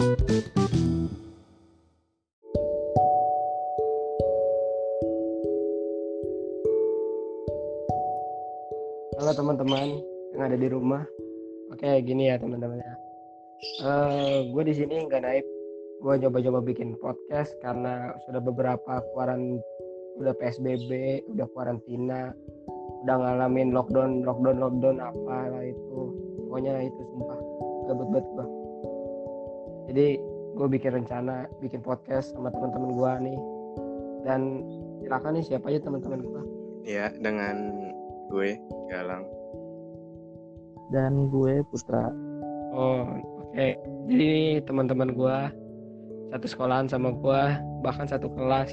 Halo teman-teman yang ada di rumah. Oke, gini ya teman-teman ya. Eh, gue di sini nggak naik. Gue coba-coba bikin podcast karena sudah beberapa keluaran udah PSBB, udah karantina, udah ngalamin lockdown, lockdown, lockdown apa itu. Pokoknya itu sumpah gabut banget gue. Jadi gue bikin rencana bikin podcast sama teman-teman gue nih. Dan silakan nih siapa aja teman-teman gue. Ya, dengan gue Galang. dan gue Putra Oh, oke. Jadi teman-teman gua satu sekolahan sama gua, bahkan satu kelas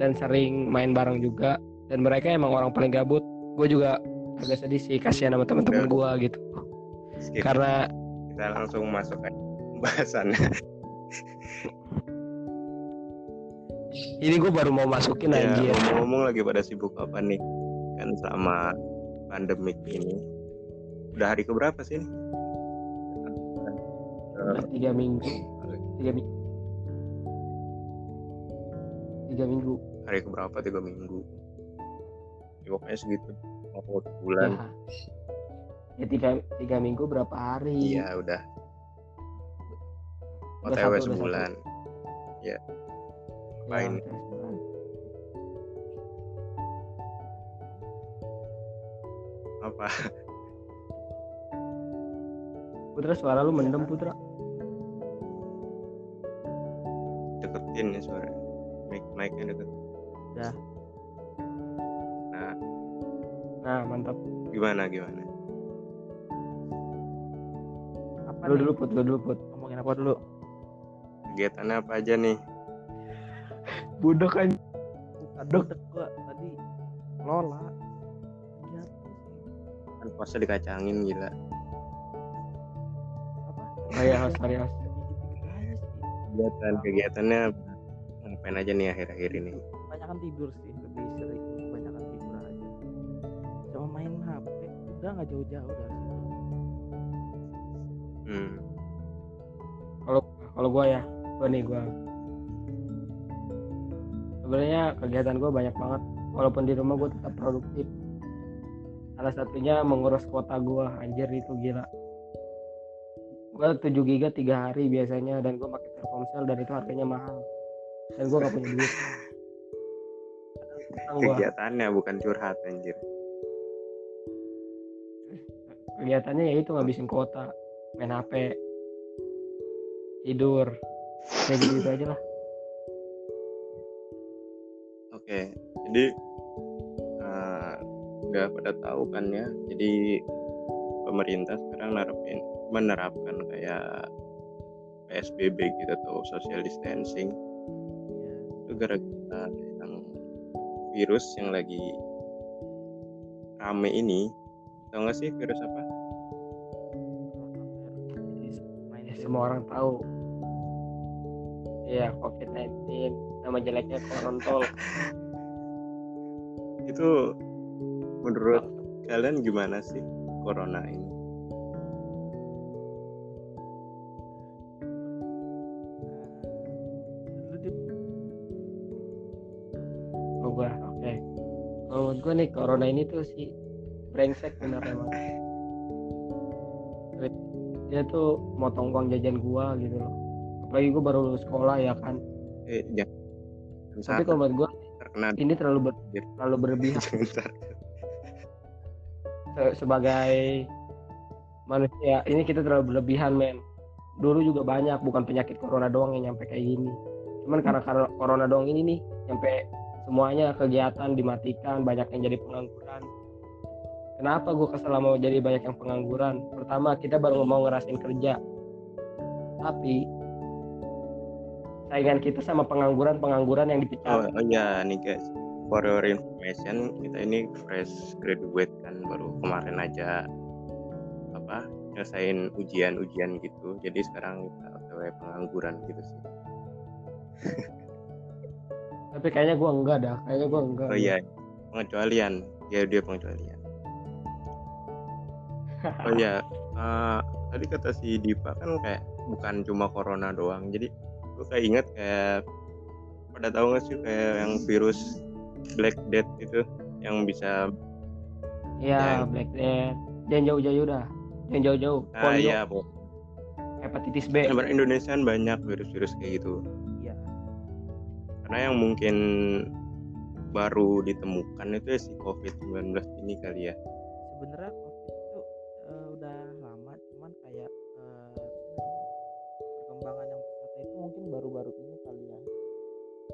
dan sering main bareng juga. Dan mereka emang orang paling gabut. Gue juga agak sedih sih kasihan sama teman-teman gua gitu. Skip. Karena kita langsung masuk ke pembahasannya. ini gue baru mau masukin ya, anjir. ngomong-ngomong lagi pada sibuk apa nih? Kan sama pandemik ini. Udah hari keberapa sih ini? Udah tiga minggu, tiga minggu, tiga minggu. Hari keberapa? Tiga minggu. Ya, pokoknya segitu. Mau bulan. Ya. ya tiga, tiga minggu berapa hari? Iya, udah. OTW sebulan. Ya, sebulan. Apa? Putra suara lu mendem Putra. Deketin ya suara. Mic mic-nya deket. Udah. Nah, Nah mantap. gimana gimana? apa Lu nih? dulu put, lu dulu put. ngomongin apa dulu Kegiatannya apa aja nih? Budak kan. aduh gue tadi lola ya Kan puasa dikacangin gila. apa Oh iya, harus hari harus. Dikit-dikit aja sih Kegiatan kegiatannya ngapain aja nih akhir-akhir ini? kebanyakan tidur sih lebih sering kebanyakan tidur aja cuma main HP udah nggak jauh-jauh dari situ Hmm. Kalau gua ya, gua nih gua. Sebenarnya kegiatan gua banyak banget. Walaupun di rumah gua tetap produktif. Salah satunya mengurus kuota gua, anjir itu gila. Gua 7 giga tiga hari biasanya dan gua pakai Telkomsel dan itu harganya mahal. Dan gua gak punya duit. Gua. Kegiatannya bukan curhat anjir. kegiatannya ya itu ngabisin kuota main HP tidur kayak gitu, -gitu aja lah Oke, jadi eh, nggak pada tahu kan ya. Jadi pemerintah sekarang nerapin menerapkan kayak PSBB gitu atau social distancing itu gara-gara yang virus yang lagi rame ini tau gak sih virus apa? semua orang tahu ya COVID-19 nama jeleknya korontol Itu menurut kalian gimana sih corona ini? Oh, gua oke. Menurut gua nih corona ini tuh si brengsek bener emang dia tuh motong uang jajan gua gitu loh apalagi gua baru lulus sekolah ya kan? Eh, jangan. Tapi kalau menurut gua terkena ini terlalu ber- terlalu berlebihan. Sebagai manusia ini kita terlalu berlebihan men. Dulu juga banyak bukan penyakit corona doang yang nyampe kayak gini. Cuman karena karena corona doang ini nih nyampe semuanya kegiatan dimatikan banyak yang jadi pengangguran. Kenapa gue kesel mau jadi banyak yang pengangguran? Pertama kita baru mau ngerasain kerja. Tapi saingan kita sama pengangguran pengangguran yang Oh, dipecat oh ya nih guys, for your information kita ini fresh graduate kan baru kemarin aja apa nyelesain ujian-ujian gitu. Jadi sekarang kita OTW pengangguran gitu sih. tapi kayaknya gue enggak dah kayaknya gue enggak Oh iya, pengecualian. Ya dia pengecualian. Oh iya, eh, tadi kata si Dipa kan kayak bukan cuma corona doang jadi gue kayak inget kayak pada tahu nggak sih kayak yang virus Black Death itu yang bisa Iya, Yang- Black Death. Jangan jauh-jauh dah. Jangan jauh-jauh. ah Polio, ya po- hepatitis B. Sebenarnya Indonesia kan banyak virus-virus kayak gitu iya karena yang mungkin baru ditemukan itu ya si COVID-19 ini kali ya sebenarnya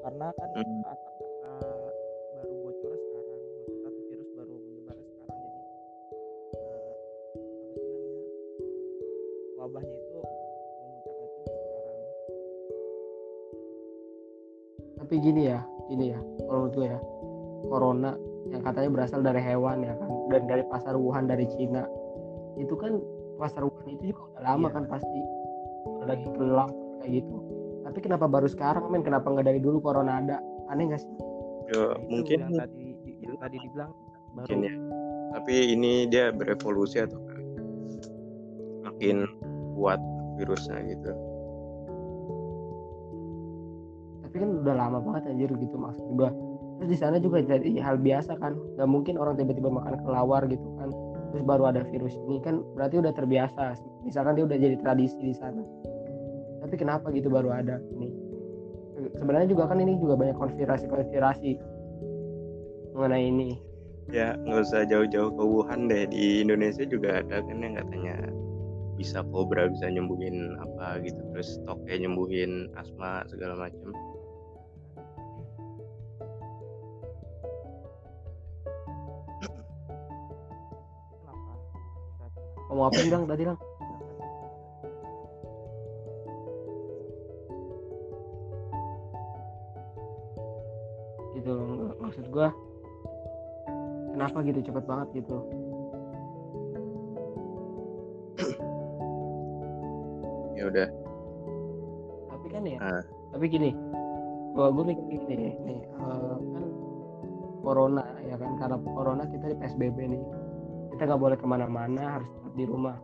karena kan Hmm. a- baru bocornya sekarang maksudnya virus baru menyebar sekarang jadi eh, apa sih namanya wabahnya itu memuncaknya itu di sekarang Tapi gini ya, gini ya. Kalau menurut gue ya, corona yang katanya berasal dari hewan ya kan, dan dari pasar Wuhan dari Cina. Itu kan pasar Wuhan itu juga udah lama Iya. kan pasti. Udah lagi kelam kayak gitu. Tapi kenapa baru sekarang men? Kenapa nggak dari dulu corona ada? Aneh nggak sih? Yo, Nah, itu mungkin yang tadi di- yang tadi dibilang baru mungkin ya tapi ini dia berevolusi atau makin kuat virusnya gitu Tapi kan udah lama banget anjir gitu maksud gua. Terus di sana juga jadi hal biasa kan. Gak mungkin orang tiba-tiba makan kelawar gitu kan. Terus baru ada virus ini kan berarti udah terbiasa. Misalkan dia udah jadi tradisi di sana. Kenapa gitu baru ada ini? Sebenarnya juga kan ini juga banyak konspirasi-konspirasi mengenai ini. ya nggak usah jauh-jauh ke Wuhan deh di Indonesia juga ada kan yang katanya bisa kobra bisa nyembuhin apa gitu terus toke nyembuhin asma segala macam Ngomong apa bilang tadi lang? Kenapa gitu cepet banget gitu. Ya udah. Tapi kan ya Ah. tapi gini gua gue mikir gini nih, nih eh, kan corona ya kan karena corona kita di psbb nih kita nggak boleh ke mana-mana harus tetap di rumah.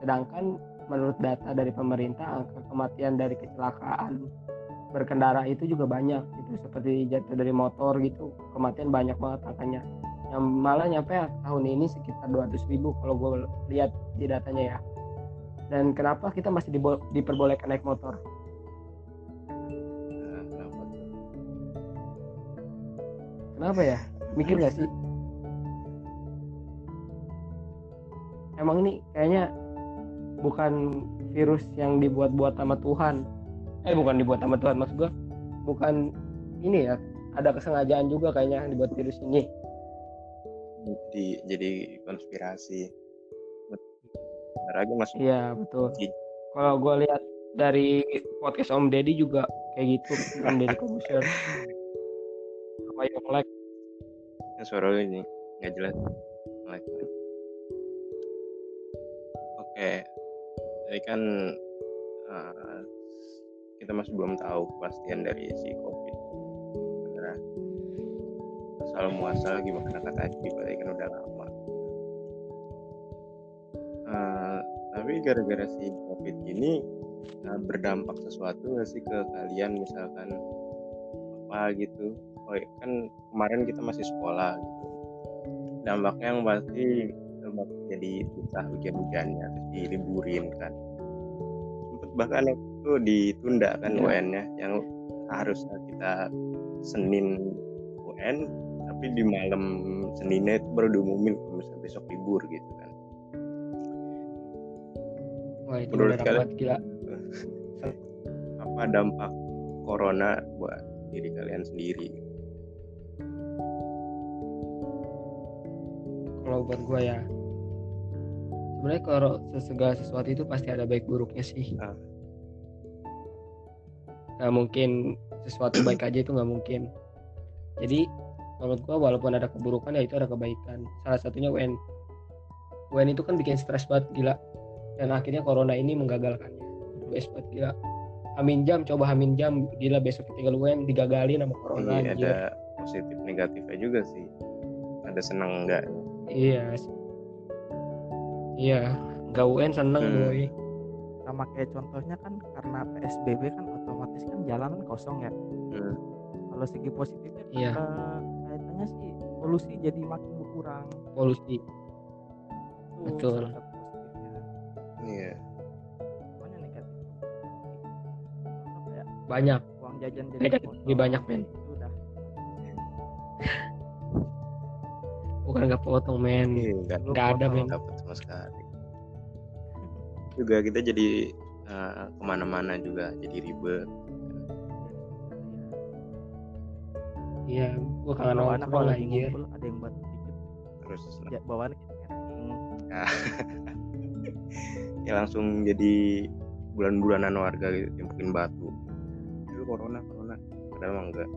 Sedangkan menurut data dari pemerintah angka kematian dari kecelakaan berkendara itu juga banyak gitu seperti jatuh dari motor gitu kematian banyak banget angkanya yang malah nyampe tahun ini sekitar 200 ribu kalau gue lihat di datanya ya dan kenapa kita masih diperbolehkan naik motor Nah, kenapa ya? Mikir gak sih? Emang ini kayaknya bukan virus yang dibuat-buat sama Tuhan. Eh bukan dibuat sama Tuhan maksud gua. Bukan ini ya. Ada kesengajaan juga kayaknya yang dibuat virus ini. Jadi jadi konspirasi Bentar lagi masuk Iya betul. Kalau gua lihat dari podcast Om Deddy juga kayak gitu. Om Deddy Kobusier. Sama Yonglek. Kan suara lu ini nggak jelas Like. oke jadi kan eh, kita masih belum tahu kepastian dari si covid asal muasal gimana kata Aji berarti kan udah lama. Eh, tapi gara-gara si covid ini eh, berdampak sesuatu nggak sih ke kalian? Misalkan apa gitu? Oh iya, kan kemarin kita masih sekolah gitu. Dampaknya yang pasti jadi susah hujan-hujannya diliburin kan. Sempet bahkan itu ditunda kan Iya. UN-nya yang harusnya kita Senin UN tapi di malam Seninnya itu baru diumumin kalau misalnya besok libur gitu kan Wah itu Menurut kalian? gila. apa dampak corona buat diri kalian sendiri kalau buat gua ya sebenarnya kalau segala sesuatu itu pasti ada baik buruknya sih Ah. nggak mungkin sesuatu baik aja itu nggak mungkin jadi menurut gua walaupun ada keburukan ya itu ada kebaikan salah satunya UN UN itu kan bikin stres banget gila dan akhirnya corona ini menggagalkannya best banget gila Hamin jam coba Hamin jam gila besok tinggal UN digagalin sama corona Iya, ada positif negatifnya juga sih ada senang enggak Iya. sih. Iya, nggak UN seneng Hmm. boy. sama kayak contohnya kan karena PSBB kan otomatis kan jalanan kosong ya Hmm. kalau segi positifnya Iya. eh, kaitannya sih polusi jadi makin berkurang polusi itu Betul. Iya. Yang negatif ya banyak uang jajan jadi lebih banyak, men. itu udah bukan nggak potong men Iya, nggak nggak ada potong. men dapat sama sekali. Juga kita jadi eh, ke mana-mana juga jadi ribet. iya gua kangen bawaan kalau nongkrong lagi ngumpul ada yang buat dikit Terus ya, bawaan setting ya langsung jadi bulan-bulanan warga gitu timpukin batu. Itu corona corona padahal mah enggak.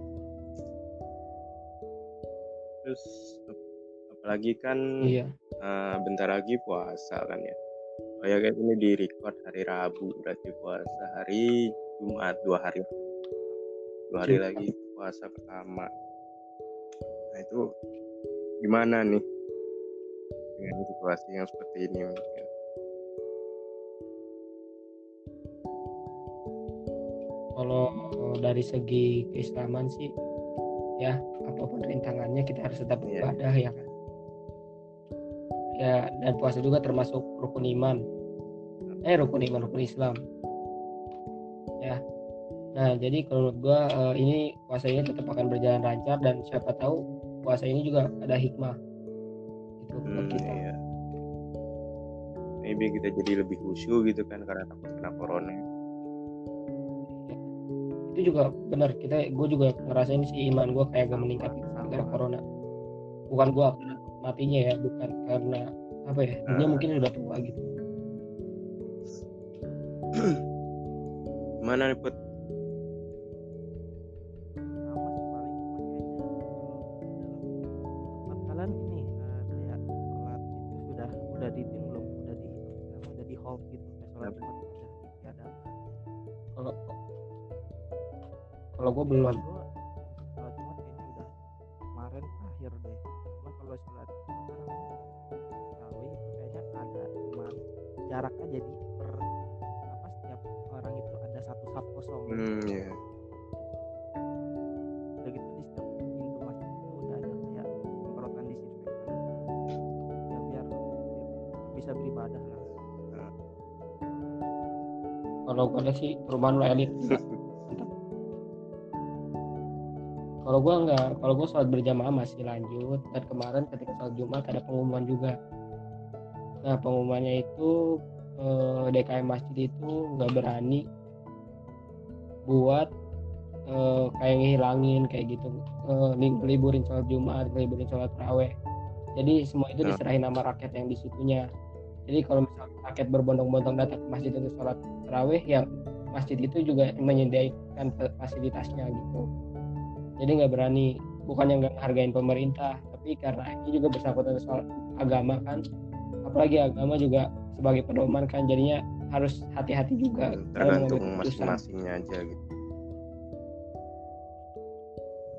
Terus ap- apalagi kan iya eh, bentar lagi puasa kan ya. Oh ya kayak ini di record hari Rabu berarti puasa hari Jumat dua hari dua hari Jumat. lagi puasa pertama. Nah itu gimana nih? Dengan situasi yang seperti ini mungkin? kalau dari segi keislaman sih ya apa pun rintangannya kita harus tetap Iya. beribadah ya kan? Ya dan puasa juga termasuk rukun iman. Eh rukun iman rukun Islam. Ya. Nah jadi kalau menurut gua eh, ini puasa ini tetap akan berjalan lancar dan siapa tahu puasa ini juga ada hikmah itu buat Hmm, kita iya. Maybe kita jadi lebih khusyuk gitu kan karena takut kena corona. itu juga benar kita gue juga ngerasain sih iman gue kayak gak meningkat Sama. gara corona bukan gue matinya ya bukan karena apa ya dia Ah. mungkin udah tua gitu Gimana nih Put? Belum. Gua sholat jumat kayaknya udah kemarin akhir deh. Cuma kalau sholat apa namanya tarawih itu kayaknya ada cuman jaraknya jadi per apa setiap orang itu ada satu saf kosong. Hmm, ya. udah gitu di setiap pintu masjid itu udah ada kayak semprotan disinfektan. Ya biar, biar bisa beribadah lah. Kalau gue sih perumahan lo elit kalau gue nggak kalau gue sholat berjamaah masih lanjut. Dan kemarin ketika sholat jumat ada pengumuman juga. Nah pengumumannya itu eh, DKM masjid itu nggak berani buat eh, kayak ngehilangin kayak gitu. Eh, li- liburin sholat jumat liburin sholat raweh jadi semua itu Ya. diserahin sama rakyat yang di situnya. Jadi kalau misalnya rakyat berbondong-bondong datang ke masjid untuk sholat raweh ya masjid itu juga menyediakan fa- fasilitasnya gitu jadi nggak berani bukannya nggak hargain pemerintah tapi karena ini juga bersangkutan soal agama kan apalagi agama juga sebagai pedoman kan jadinya harus hati-hati juga dalam Tergantung masing-masingnya aja gitu.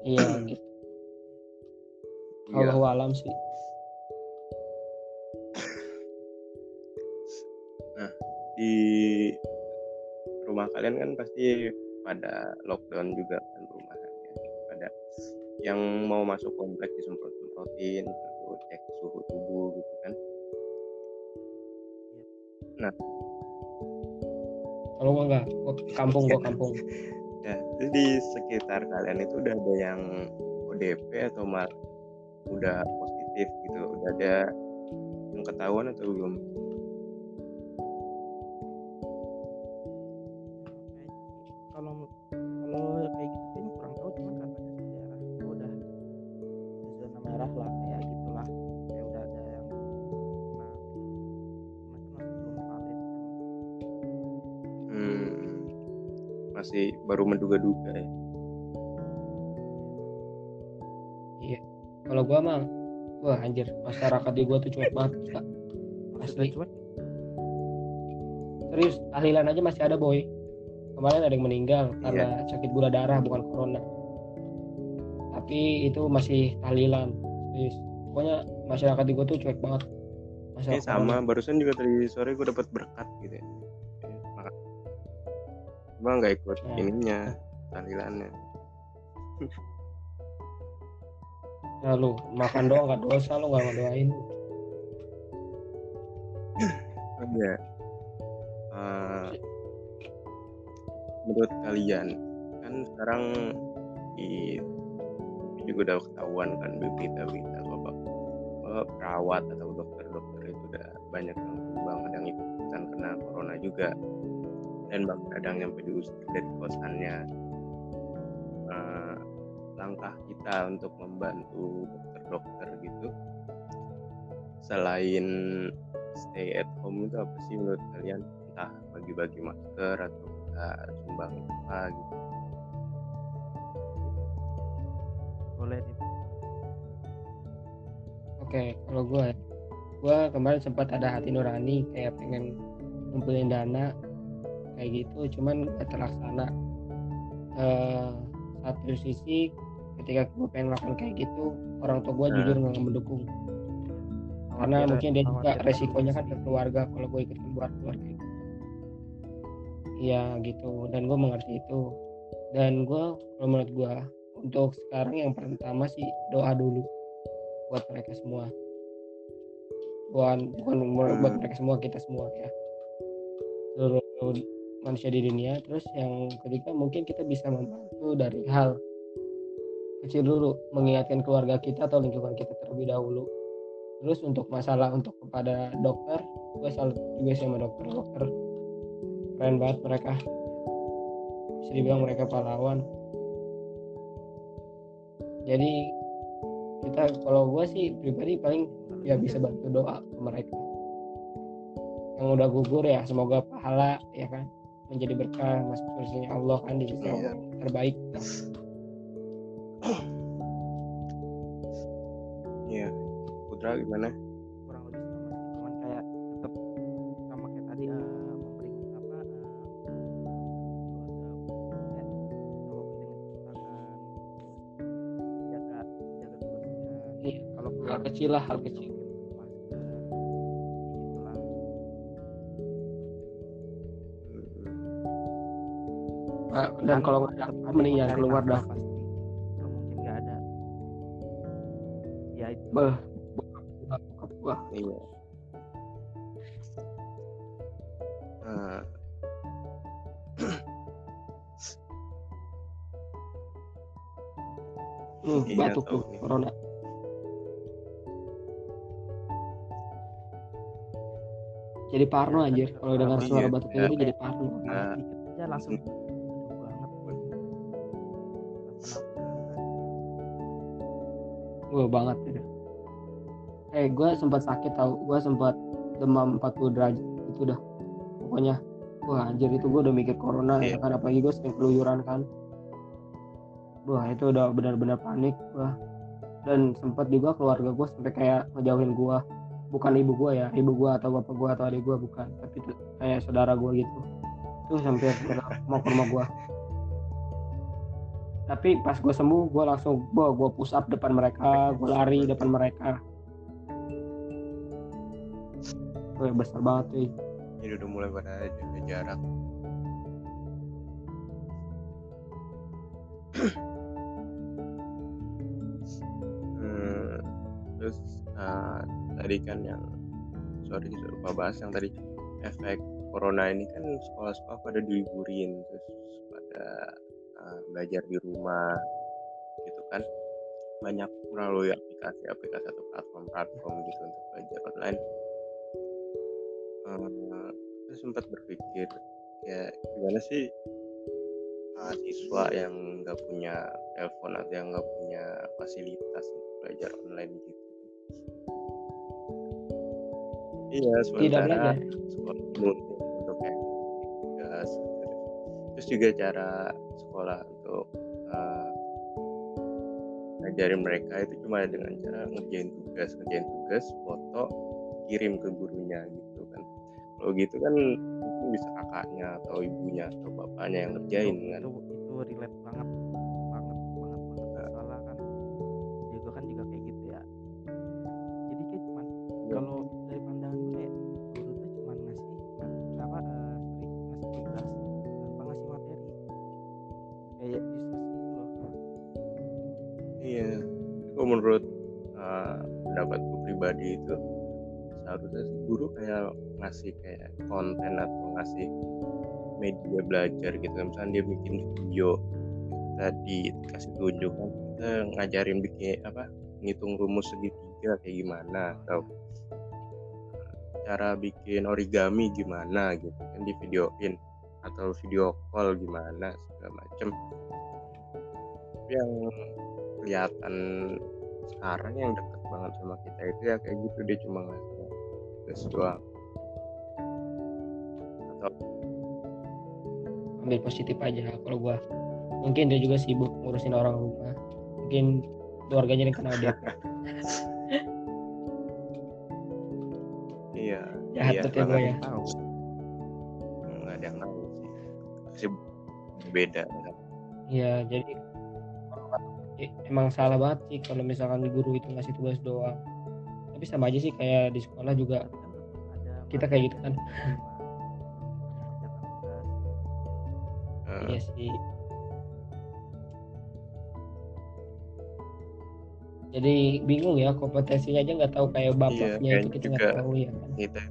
iya gitu Iya. Allah alam sih Di rumah kalian kan pasti pada lockdown juga kan rumahannya. Yang mau masuk komplek disemprot-semprotin, terus cek suhu tubuh gitu kan. kalau gua nggak gua kampung gua kampung Ya, terus di sekitar kalian itu udah ada yang ODP atau malah udah positif gitu, udah ada yang ketahuan atau belum? Masyarakat di gua tuh cuek banget. Maksudnya Asli. cuek serius tahlilan aja masih ada boy. Kemarin ada yang meninggal karena sakit gula darah bukan corona. Tapi itu masih tahlilan serius. Pokoknya masyarakat di gua tuh cuek banget. Ini masalah sama. barusan juga tadi sore gue dapat berkat gitu ya. Maka cuma nggak ikut Ya. ininya tahlilannya ya lu makan doang gak dosa lu gak ngedoain. Iya. Eh, menurut kalian kan sekarang di juga udah ketahuan kan berita-berita bahwa perawat atau dokter-dokter itu udah banyak yang tumbang ada yang ikutan kena corona juga. Dan bahkan ada yang diusir dari kosannya. Eh, langkah kita untuk membantu dokter-dokter gitu? Selain stay at home itu apa sih menurut kalian? Entah bagi-bagi masker atau kita sumbang apa gitu. Boleh oke kalau gue gue kemarin sempat ada hati nurani kayak pengen ngumpulin dana kayak gitu. Cuman gak terlaksana. Eh satu sisi ketika gue pengen melakukan kayak gitu orang tua gue Nah. jujur nggak mendukung karena Khawatir- mungkin dia juga khawatir resikonya kan ke keluarga kalau gue ikut keluar keluarga itu iya gitu. Dan gue mengerti itu. Dan gue kalau menurut gue untuk sekarang yang pertama sih doa dulu buat mereka semua. Bukan bukan buat Hmm. mereka semua kita semua ya. Seluruh manusia di dunia. Terus yang ketiga mungkin kita bisa membantu dari hal kecil dulu mengingatkan keluarga kita atau lingkungan kita terlebih dahulu. Terus untuk masalah untuk kepada dokter gue salut juga sama dokter dokter. Keren banget mereka. Bisa dibilang mereka pahlawan. Jadi kita kalau gue sih pribadi paling ya bisa bantu doa ke mereka. Yang udah gugur ya semoga pahala ya kan menjadi berkah masuk surganya Allah kan di sisi Iya. Allah terbaik Putra gimana? Kurang lebih sama sih cuman kayak tetap sama kayak tadi eh, memberi apa eh, keluarga ya, coba penting tangan jaga jaga kebersihan. Iya, kalau hal keluar kecil lah hal kecil Nah, dan kalau nggak ada mending cari keluar dah. pasti kalau mungkin nggak ada. Ya itu. Beh, jadi parno anjir. kalau dengar Iya, suara batuk iya. itu jadi parno. Nah. Aja langsung gue banget. Itu eh gue sempat sakit tau. Gue sempat demam 40 derajat itu dah. Pokoknya. Wah anjir itu gue udah mikir corona. Ya Iya. kan apalagi gue sering keluyuran kan. Wah itu udah benar-benar panik gua. Dan sempat juga keluarga gue sampai kayak ngejauhin gue bukan ibu gue ya ibu gue atau bapak gue atau adik gue bukan. Tapi itu kayak saudara gue gitu. Itu sampai mau ke rumah gue tapi pas gue sembuh gue langsung gue gue push up depan mereka gue lari depan mereka. Gue besar banget tuh jadi udah mulai pada jaga jarak. Hmm, terus uh, tadi kan yang sorry lupa bahas yang tadi efek corona ini kan sekolah-sekolah pada diliburin terus pada uh, belajar di rumah gitu kan. Banyak melalui aplikasi-aplikasi atau platform-platform gitu untuk belajar online. Uh, saya sempat berpikir ya gimana sih uh, siswa yang nggak punya telepon atau yang nggak punya fasilitas untuk belajar online gitu iya sementara sekolah untuk tugas terus juga cara sekolah untuk uh, ngajarin mereka itu cuma dengan cara ngerjain tugas ngerjain tugas foto kirim ke gurunya gitu kan. Kalau gitu kan bisa kakaknya atau ibunya atau bapaknya yang ngerjain itu, kan. itu itu relate banget ngasih kayak konten atau ngasih media belajar gitu misalnya dia bikin video kita dikasih tunjuk kan kita ngajarin bikin apa ngitung rumus segitiga kayak gimana atau cara bikin origami gimana gitu kan di videoin atau video call gimana segala macem. Yang kelihatan sekarang yang deket banget sama kita itu ya kayak gitu dia cuma ngasih atau ambil positif aja kalau gua. Mungkin dia juga sibuk ngurusin orang rumah. Mungkin keluarganya yang kenal dia. Iya Jahat iya ya, gua ya. tahu. Nggak ada yang tahu sih. Beda. Iya, jadi eh, emang salah banget sih kalau misalkan guru itu ngasih tugas doang. Tapi sama aja sih kayak di sekolah juga. Kita kayak gitu kan. Iya sih. Jadi bingung ya kompetensinya aja nggak tahu kayak bapaknya kayaknya itu kita nggak juga tahu ya kan. kita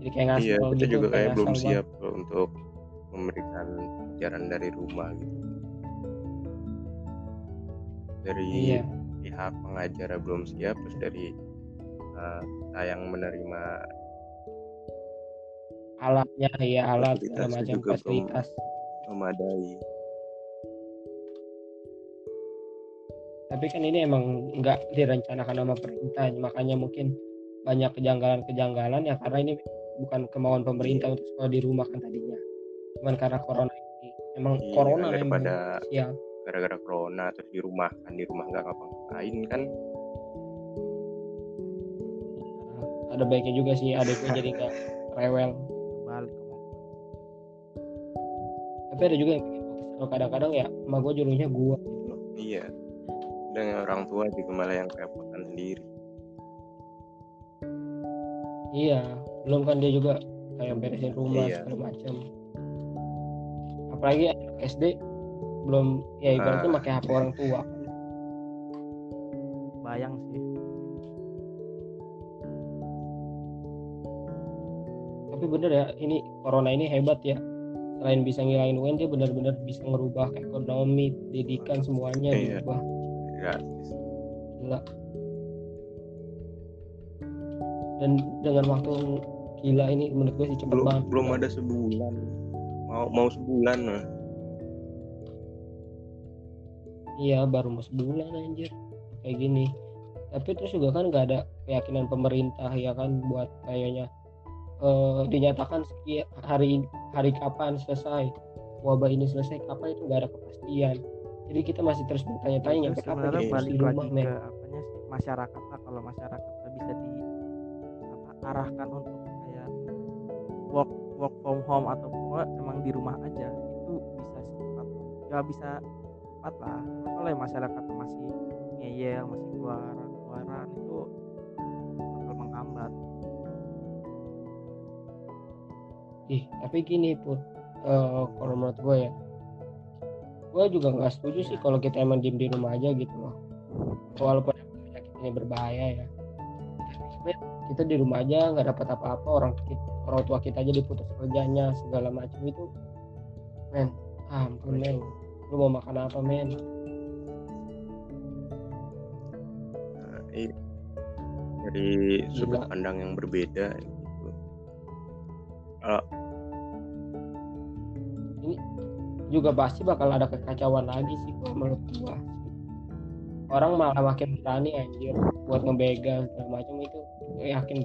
Jadi kayak iya kita gitu juga kayak belum siap loh untuk memberikan pelajaran dari rumah gitu dari Iya. pihak pengajar belum siap terus dari uh, kita yang menerima Alatnya ya alat segala macam fasilitas. memadai Tapi kan ini emang nggak direncanakan sama perintah, makanya mungkin banyak kejanggalan-kejanggalan ya karena ini bukan kemauan pemerintah untuk sekolah di rumah kan tadinya. Cuman karena corona ini, emang Iya, corona emang daripada ya gara-gara corona terus di rumah kan di rumah nggak ngapa-ngapain kan ada baiknya juga sih adiknya jadi nggak rewel. Tapi ada juga yang bikin gua kesel kadang-kadang ya, emak gue jurunya gua gitu loh. iya dan orang tua juga malah yang kerepotan sendiri Iya, belum kan dia juga kayak beresin rumah Iya. segala macam. Apalagi SD belum ya ibaratnya Ah. pakai HP orang tua. bayang sih Tapi bener ya, ini corona ini hebat ya. Selain bisa ngilangin UN, dia benar-benar bisa ngerubah ekonomi, pendidikan semuanya Iya. diubah. gratis Gila. Dan dengan waktu gila ini menurut gue sih cepet belum banget. belum ada sebulan mau mau sebulan lah Iya, baru mau sebulan anjir. Kayak gini. Tapi terus juga kan nggak ada keyakinan pemerintah ya kan buat kayaknya eh, dinyatakan sekian hari hari kapan selesai wabah ini selesai kapan itu nggak ada kepastian. Jadi kita masih terus bertanya-tanya nyampe kapan kita balik di rumah lagi ke apanya sih masyarakat lah kalau masyarakat bisa di apa, arahkan untuk kayak work work from home atau pokoknya emang di rumah aja. Itu bisa cepat ya bisa cepat lah. Kalau masyarakat masih ngeyel masih keluar Ih, tapi gini pun eh, kalau menurut gue ya, gue juga nggak setuju sih kalau kita emang diem di rumah aja gitu loh. Walaupun penyakit ini berbahaya ya, Tapi kita di rumah aja nggak dapat apa-apa orang kita, orang tua kita aja diputus kerjanya segala macam itu, men, ah, ampun men, lu mau makan apa men? Nah, iya. dari sudut pandang yang berbeda gitu. Kalau Juga pasti bakal ada kekacauan lagi sih gua menurut gua. Orang malah makin berani anjir buat ngebegal segala macam itu yakin.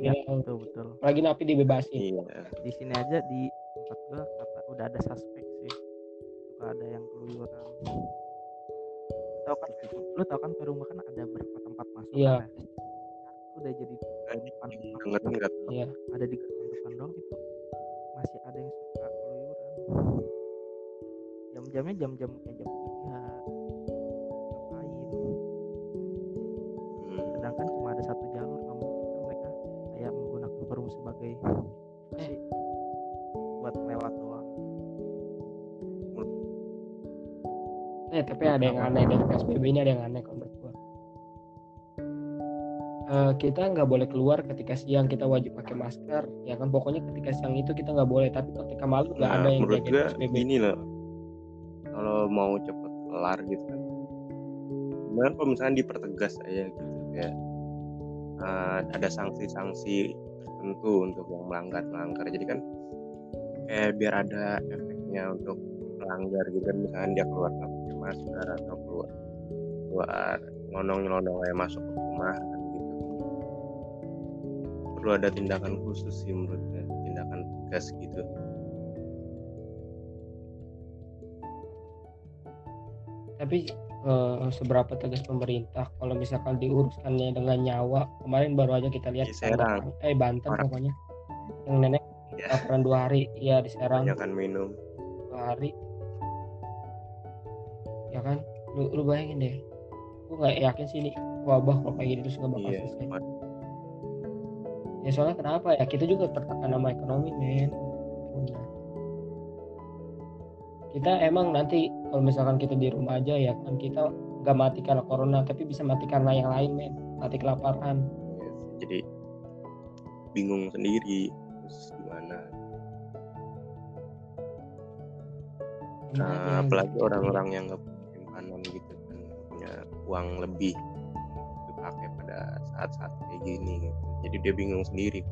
Ya betul betul. Lagi napi dibebasin. Iya. Di sini aja di tempat gua kata udah ada suspek sih. Suka ada yang keluyuran tahu kan lu tahu kan Perum kan ada berapa tempat masuk? Iya. kan ya? udah jadi depan tahu. iya. Ada di gerbang depan doang itu. Masih ada yang suka jam-jamnya jam-jam kayak jam tiga. Ngapain? Hmm. sedangkan cuma ada satu jalur nggak mungkin kan mereka kayak menggunakan perum sebagai sih buat lewat doang. Eh tapi ada yang aneh dari psbb ini ada yang aneh kalau menurut gua. Eh, kita nggak boleh keluar ketika siang kita wajib pakai masker. Ya kan pokoknya ketika siang itu kita nggak boleh. Tapi ketika malam nggak nah ada yang menurut kayak gue PSBB gini loh mau cepet kelar gitu kan. Sebenarnya kalau misalnya dipertegas aja gitu kayak eh, ada sanksi-sanksi tertentu untuk yang melanggar melanggar jadi kan kayak biar ada efeknya untuk melanggar gitu kan. Misalnya dia keluar nggak pakai masker atau keluar keluar nyelonong nyelonong kayak masuk ke rumah kan gitu. Perlu ada tindakan khusus sih menurut tindakan tegas gitu tapi eh, seberapa tegas pemerintah kalau misalkan diuruskannya dengan nyawa? Kemarin baru aja kita lihat Di Serang. Eh Banten Orang. pokoknya. Yang nenek ya laporan dua hari. Ya di Serang. Banyakan minum. Dua hari. Ya kan? Lu, lu bayangin deh. Gue nggak yakin sih ini wabah kalau kayak gini terus nggak bakal iya selesai. ya soalnya kenapa ya? Kita juga tertekan sama ekonomi men. Punya. Kita emang nanti kalau misalkan kita di rumah aja ya kan kita nggak mati karena corona tapi bisa mati karena yang lain men. Mati kelaparan. Iya jadi bingung sendiri terus gimana? Makanya nah, apalagi gitu. orang-orang yang nggak punya simpanan gitu kan punya uang lebih dipakai pada saat-saat kayak gini gitu. Jadi dia bingung sendiri.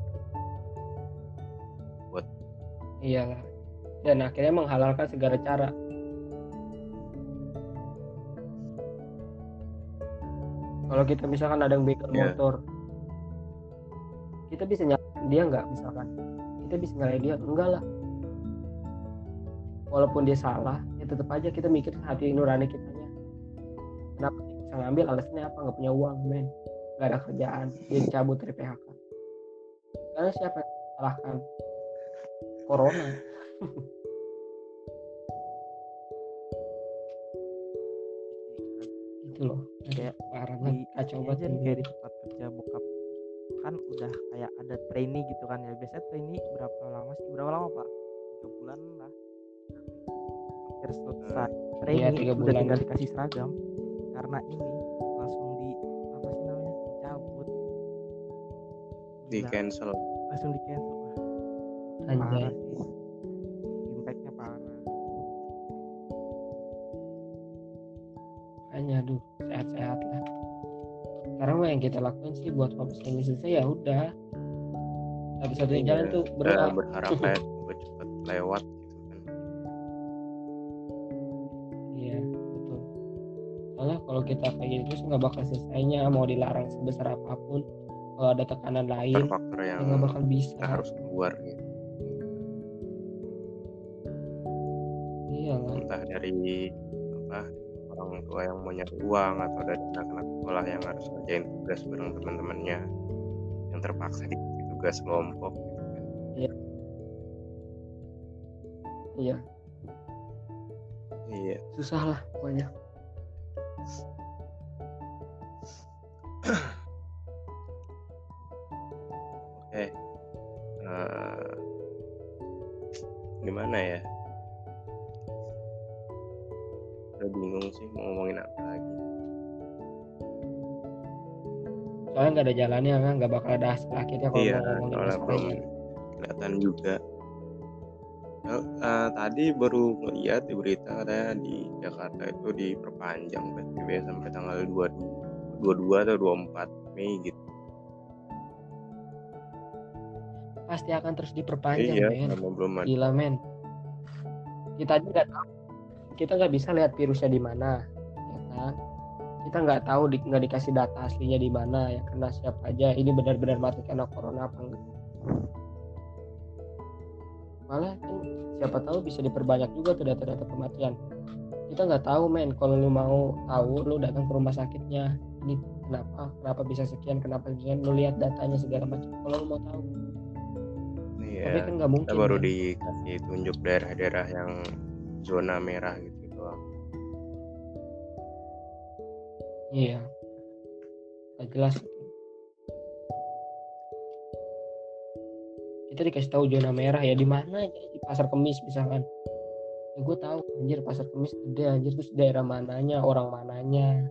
Iyalah dan akhirnya menghalalkan segala cara. Kalau kita misalkan ada yang begal Iya. motor kita bisa nyalain dia nggak misalkan? Kita bisa nyalain dia? Enggak lah. Walaupun dia salah ya tetap aja kita mikir hati nurani kitanya. Kenapa dia bisa ngambil? Alasannya apa? Nggak punya uang men. Nggak ada kerjaan. Dia dicabut dari PHK karena siapa yang salahkan corona loh. Kayak parah banget kacau banget kayak di tempat kerja bokap. Kan udah kayak ada trainee gitu kan ya. Biasanya trainee berapa lama sih? Berapa lama pak? Tiga bulan lah. Hampir selesai. Trainee Iya, tiga udah bulan. tinggal dikasih seragam. Karena ini langsung di apa sih namanya dicabut. Di cancel. Langsung di cancel Anjay. Yang kita lakuin sih buat ini selesai ya udah. Satu-satunya jalan Iya, tuh kita berdoa. berharap semoga cepet lewat. Gitu kan iya betul. Soalnya kalau kita kayak gitu terus nggak bakal selesainya mau dilarang sebesar apa pun. Kalau ada tekanan lain faktor ya yang nggak bakal bisa. harus keluar gitu. Iya entah dari orang tua yang mau nyari uang atau dari anak-anak sekolah yang harus ngerjain tugas bareng teman-temannya. Yang terpaksa dikasih tugas kelompok. Gitu kan. iya. Iya. Susah lah pokoknya ada jalannya kan? Nggak bakal ada hasil akhirnya kalau iya mau ngomongin kelihatan juga. Eh, eh, tadi baru ngeliat di berita katanya di Jakarta itu diperpanjang PSBB sampai tanggal 22, 22 atau 24 Mei gitu. pasti akan terus diperpanjang iya, men. belum gila men. Kita aja nggak tahu. Kita nggak bisa lihat virusnya di mana kita nggak tahu di- nggak dikasih data aslinya di mana ya kena siapa aja ini benar-benar mati karena corona apa enggak. Malah kan siapa tahu bisa diperbanyak juga tuh data-data kematian. Kita nggak tahu men kalau lu mau tahu lu datang ke rumah sakitnya ini kenapa kenapa bisa sekian kenapa sekian lu lihat datanya segala macam kalau lu mau tahu. Tapi Iya, kan nggak mungkin kita baru men. dikasih tunjuk daerah-daerah yang zona merah gitu Iya. Gak jelas. Kita dikasih tahu zona merah ya di mana aja di pasar kemis misalkan. Ya ya gue tahu anjir pasar kemis gede anjir terus daerah mananya orang mananya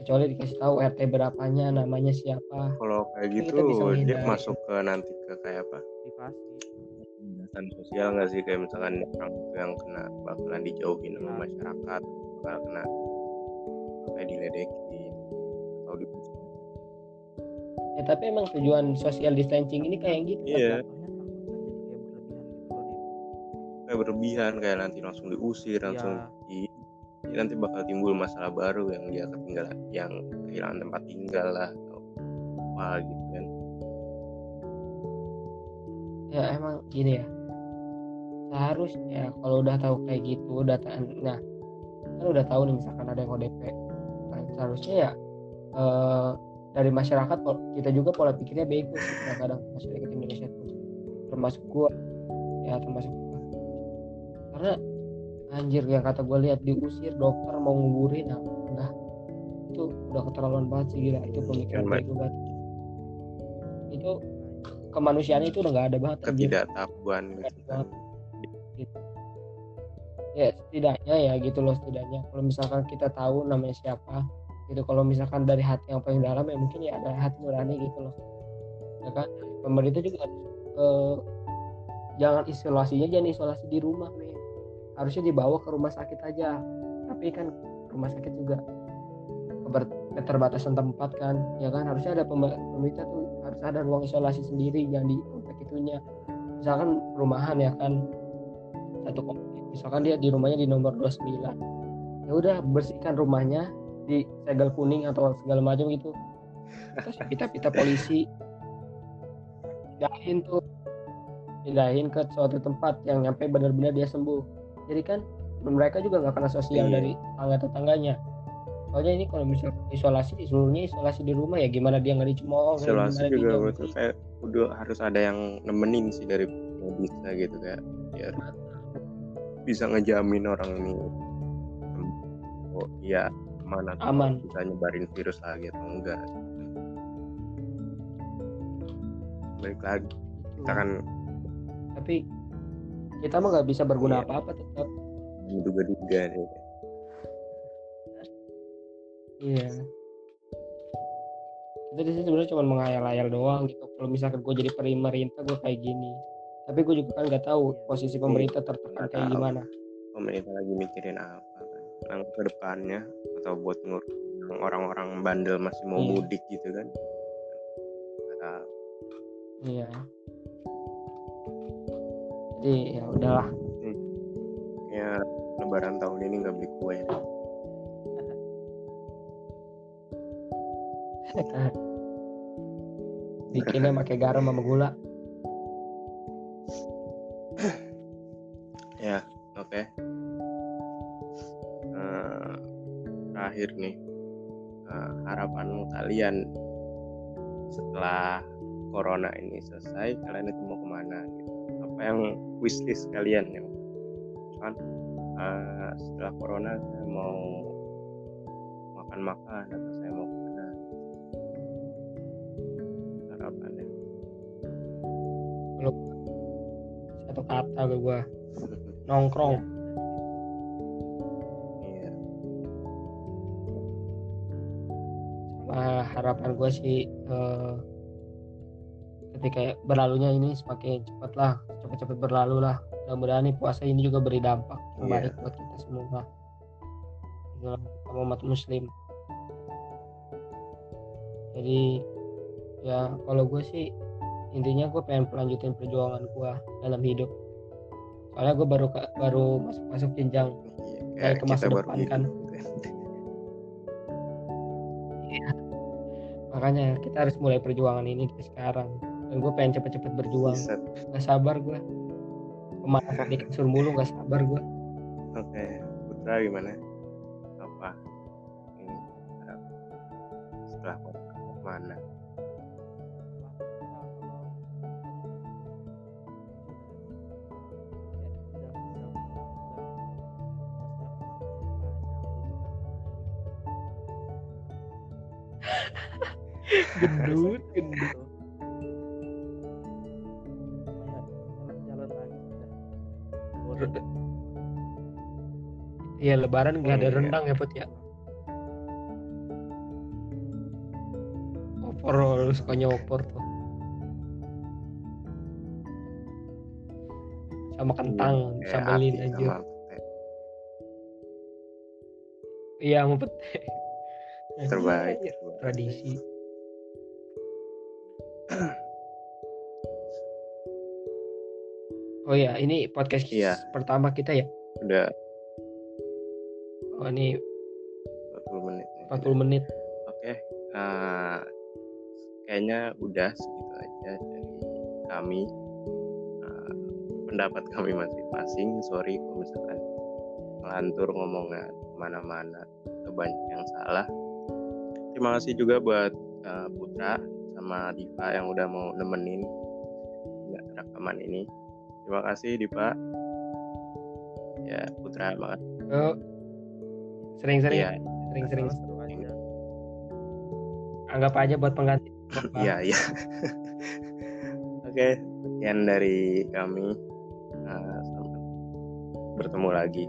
kecuali dikasih tahu RT berapanya namanya siapa kalau kayak gitu dia masuk ke nanti ke kayak apa pembatasan sosial nggak sih kayak misalkan orang yang kena bakalan dijauhin sama Nah. masyarakat bakal kena kayak diledekin atau di ya tapi emang tujuan social distancing ini kayak gitu iya. Kayak berlebihan gitu kayak berlebihan kayak nanti langsung diusir langsung Iya. di nanti bakal timbul masalah baru yang dia ketinggalan yang kehilangan tempat tinggal lah atau apa gitu kan. Ya emang gini ya. Seharusnya kalau udah tahu kayak gitu udah nah kan udah tahu nih misalkan ada yang ODP seharusnya ya eh, dari masyarakat kita juga pola pikirnya bego kadang-kadang masyarakat Indonesia tuh. Termasuk gua. Ya termasuk gua. Karena anjir yang kata gua lihat diusir dokter mau nguburin nah udah. Itu udah keterlaluan banget sih gila. Itu pemikiran bego banget. Itu kemanusiaan itu udah nggak ada banget ketidaktahuan gitu kan. ya setidaknya ya gitu loh setidaknya. Kalau misalkan kita tahu namanya siapa gitu kalau misalkan dari hati yang paling dalam ya mungkin ya ada hati nurani gitu loh. Ya kan? Pemerintah juga eh, jangan isolasinya jangan isolasi di rumah men. Harusnya dibawa ke rumah sakit aja. Tapi kan rumah sakit juga keterbatasan tempat kan ya kan? Harusnya ada pem- pemerintah tuh harus ada ruang isolasi sendiri jangan di komplek itunya. Misalkan rumahan ya kan? Satu misalkan dia di rumahnya di nomor 29 ya udah bersihkan rumahnya di segel kuning atau segala macam gitu. Terus pita-pita polisi. Pindahin tuh. Pindahin ke suatu tempat yang nyampe benar-benar dia sembuh. Jadi kan mereka juga nggak kena sosial Iya. dari tetangga tetangganya soalnya ini kalau misalnya isolasi seluruhnya isolasi di rumah ya gimana dia nggak dicemooh isolasi juga betul. Kayak udah harus ada yang nemenin sih dari medisnya gitu kayak biar bisa ngejamin orang ini oh iya aman atau Aman. bisa nyebarin virus lagi atau enggak balik lagi kita kan tapi kita mah nggak bisa berguna Iya. apa-apa tetap menduga-duga nih Iya. Kita di sini sebenarnya cuma menghayal-hayal doang gitu. Kalau misalkan gue jadi pemerintah gue kayak gini. Tapi gue juga kan nggak tahu posisi pemerintah tertekan kayak gimana. pemerintah lagi mikirin apa kan yang ke depannya atau buat orang-orang bandel masih mau Iya. mudik gitu kan tahu. Iya. Jadi ya udahlah. ya lebaran tahun ini nggak beli kue Bikinnya pakai garam sama gula. Kalian setelah corona ini selesai kalian itu mau ke mana gitu. Apa yang wishlist kalian yang kan eh, setelah corona saya mau makan-makan atau saya mau ke mana? Harapannya. Satu kata gue nongkrong. Harapan gue sih eh, ketika berlalunya ini semakin cepat lah, cepat-cepat berlalu lah. Mudah-mudahan nih puasa ini juga beri dampak yang Iya. baik buat kita semua. Dalam umat muslim. Jadi ya kalau gue sih intinya gue pengen pelanjutin perjuangan gue dalam hidup. Soalnya gue baru baru masuk masuk jenjang iya Kayak ke masa depan kan. Makanya kita harus mulai perjuangan ini dari sekarang dan gue pengen cepet-cepet berjuang Buset. nggak sabar gue pemanas di kasur mulu nggak sabar gue Oke, Putra gimana? Lebaran nggak ada Iya. rendang ya Put ya. Opor lu sukanya opor tuh. Sama kentang, Kayak sambelin ati aja. sama. Iya mau pete. terbaik Anjir, terbaik. Tradisi. Oh ya, ini podcast Iya. pertama kita ya. udah Oh ini 40 menit nih. 40 menit. Oke, eh, kayaknya udah segitu aja dari kami. Eh, pendapat kami masing-masing. Sorry kalau misalkan melantur ngomongnya ke mana-mana banyak yang salah. Terima kasih juga buat eh, Putra sama Diva yang udah mau nemenin nggak rekaman ini. Terima kasih Diva. Ya Putra makasih. Sering-sering, Iya, sering-sering. seru aja Anggap aja buat pengganti. Iya, iya. Oke, sekian dari kami. Sampai bertemu lagi.